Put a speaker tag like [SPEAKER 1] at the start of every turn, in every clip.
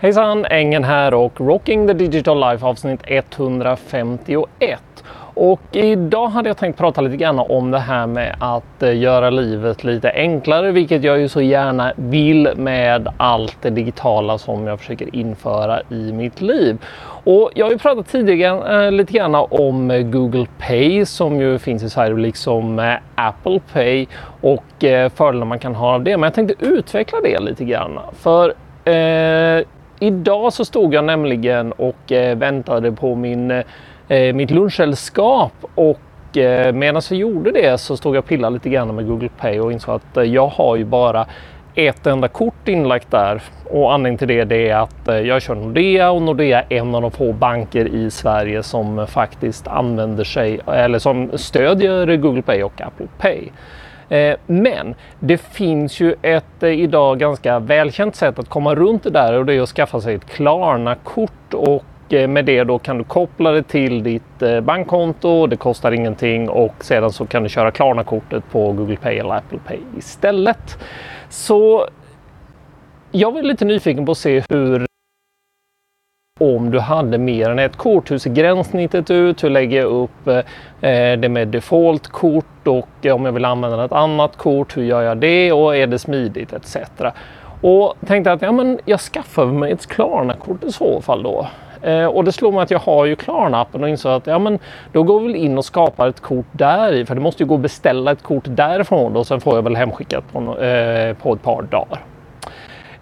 [SPEAKER 1] Hejsan, Engen här och Rocking the Digital Life avsnitt 151. Och idag hade jag tänkt prata lite grann om det här med att eh, göra livet lite enklare, vilket jag ju så gärna vill med allt det digitala som jag försöker införa i mitt liv. Och jag har ju pratat tidigare eh, lite grann om Google Pay som ju finns i Sverige liksom eh, Apple Pay och fördelar man kan ha av det. Men jag tänkte utveckla det lite grann. För eh, idag så stod jag nämligen och eh, väntade på min, eh, mitt lunchsällskap och eh, medan jag gjorde det så stod jag och pillade lite grann med Google Pay och insåg att eh, jag har ju bara ett enda kort inlagt där och anledningen till det, det är att eh, jag kör Nordea och Nordea är en av de få banker i Sverige som faktiskt använder sig eller som stödjer Google Pay och Apple Pay. Eh, men det finns ju ett eh, idag ganska välkänt sätt att komma runt det där och det är att skaffa sig ett Klarna-kort och eh, med det då kan du koppla det till ditt bankkonto, det kostar ingenting och sedan så kan du köra Klarna-kortet på Google Pay eller Apple Pay istället. Så jag var lite nyfiken på att se hur om du hade mer än ett kort, hur ser gränssnittet ut? Hur lägger jag upp eh, det med default-kort och eh, om jag vill använda ett annat kort, hur gör jag det och är det smidigt etc. Och tänkte att ja, men jag skaffar mig ett Klarna-kort i så fall då. Eh, och det slog mig att jag har ju Klarna-appen och insåg att ja, men då går vi väl in och skapar ett kort där i för det måste ju gå att beställa ett kort därifrån och sen får jag väl hemskickat på, eh, på ett par dagar.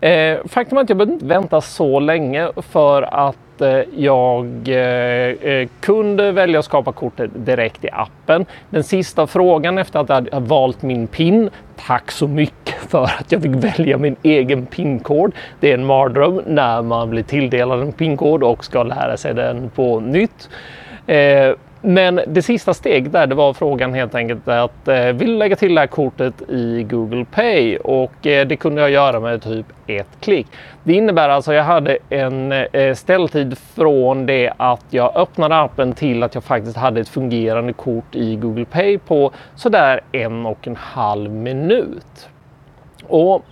[SPEAKER 1] Eh, faktum är att jag behövde inte vänta så länge för att eh, jag eh, eh, kunde välja att skapa kortet direkt i appen. Den sista frågan efter att jag hade valt min PIN, tack så mycket för att jag fick välja min egen PIN-kod. Det är en mardröm när man blir tilldelad en PIN-kod och ska lära sig den på nytt. Eh, men det sista steget där det var frågan helt enkelt att eh, vill lägga till det här kortet i Google Pay och eh, det kunde jag göra med typ ett klick. Det innebär alltså att jag hade en eh, ställtid från det att jag öppnade appen till att jag faktiskt hade ett fungerande kort i Google Pay på sådär en och en halv minut. Och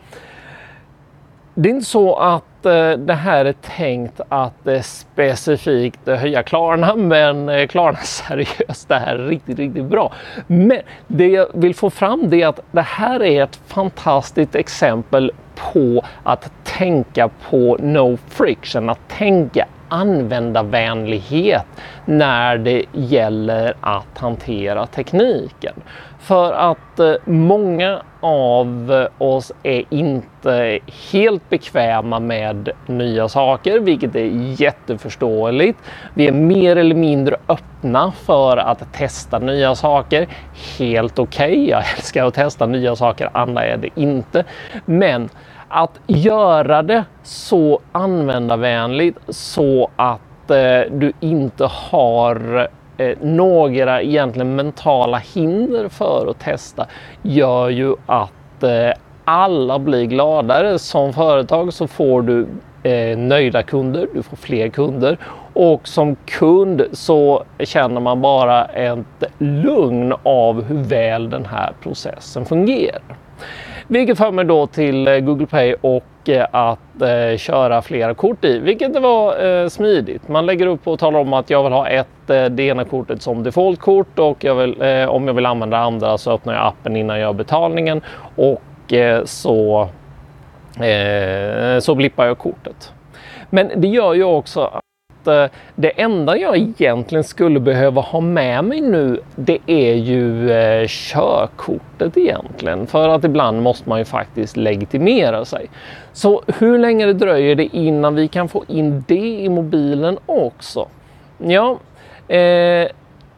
[SPEAKER 1] det är inte så att eh, det här är tänkt att eh, specifikt höja Klarna, men eh, Klarna seriöst, det här är riktigt, riktigt bra. Men det jag vill få fram det är att det här är ett fantastiskt exempel på att tänka på no friction, att tänka användarvänlighet när det gäller att hantera tekniken. För att eh, många av eh, oss är inte helt bekväma med nya saker, vilket är jätteförståeligt. Vi är mer eller mindre öppna för att testa nya saker. Helt okej, okay. jag älskar att testa nya saker, andra är det inte. Men att göra det så användarvänligt så att eh, du inte har eh, några egentligen mentala hinder för att testa gör ju att eh, alla blir gladare. Som företag så får du eh, nöjda kunder, du får fler kunder och som kund så känner man bara ett lugn av hur väl den här processen fungerar. Vilket för mig då till eh, Google Pay och eh, att eh, köra flera kort i, vilket det var eh, smidigt. Man lägger upp och talar om att jag vill ha ett, eh, det ena kortet som defaultkort och jag vill, eh, om jag vill använda andra så öppnar jag appen innan jag gör betalningen och eh, så, eh, så blippar jag kortet. Men det gör ju också Eh, det enda jag egentligen skulle behöva ha med mig nu det är ju eh, körkortet egentligen. För att ibland måste man ju faktiskt legitimera sig. Så hur länge det dröjer det innan vi kan få in det i mobilen också? Ja, eh,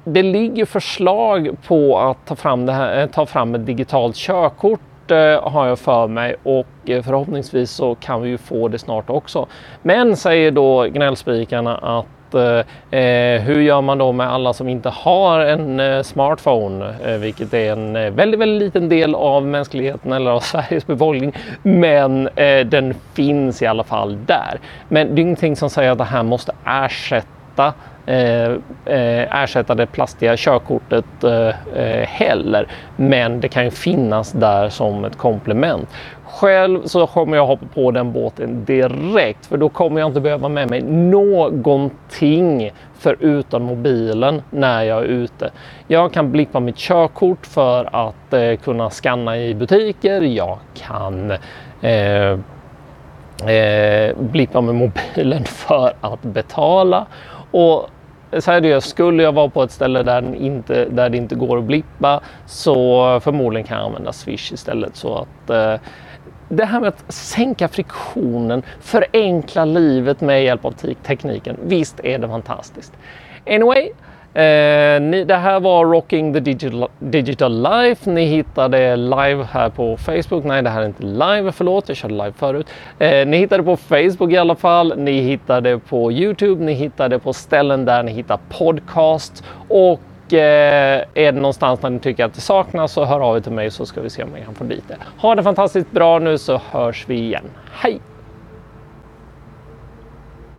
[SPEAKER 1] det ligger förslag på att ta fram, det här, eh, ta fram ett digitalt körkort snart har jag för mig och eh, förhoppningsvis så kan vi ju få det snart också. Men säger då gnällspikarna att eh, eh, hur gör man då med alla som inte har en eh, smartphone, eh, vilket är en eh, väldigt, väldigt liten del av mänskligheten eller av Sveriges befolkning. Men den finns i alla fall där. Men det är ingenting som säger att det här måste ersätta ersätta eh, eh, ersätta det plastiga körkortet eh, eh, heller. Men det kan ju finnas där som ett komplement. Själv så kommer jag hoppa på den båten direkt för då kommer jag inte behöva med mig någonting förutom mobilen när jag är ute. Jag kan blippa mitt körkort för att eh, kunna scanna i butiker. Jag kan eh, eh, blippa med mobilen för att betala. Och seriöst, skulle jag vara på ett ställe där, inte, där det inte går att blippa så förmodligen kan jag använda Swish istället. Så att eh, det här med att sänka friktionen, förenkla livet med hjälp av tekniken. Visst är det fantastiskt. Anyway, Eh, ni, det här var Rocking the Digital, Digital Life. Ni hittar det live här på Facebook. Nej, det här är inte live, förlåt, jag körde live förut. Eh, ni hittar det på Facebook i alla fall. Ni hittar det på Youtube. Ni hittar det på ställen där ni hittar podcast. Och eh, är det någonstans där ni tycker att det saknas så hör av er till mig så ska vi se om vi kan få dit det. Ha det fantastiskt bra nu så hörs vi igen. Hej!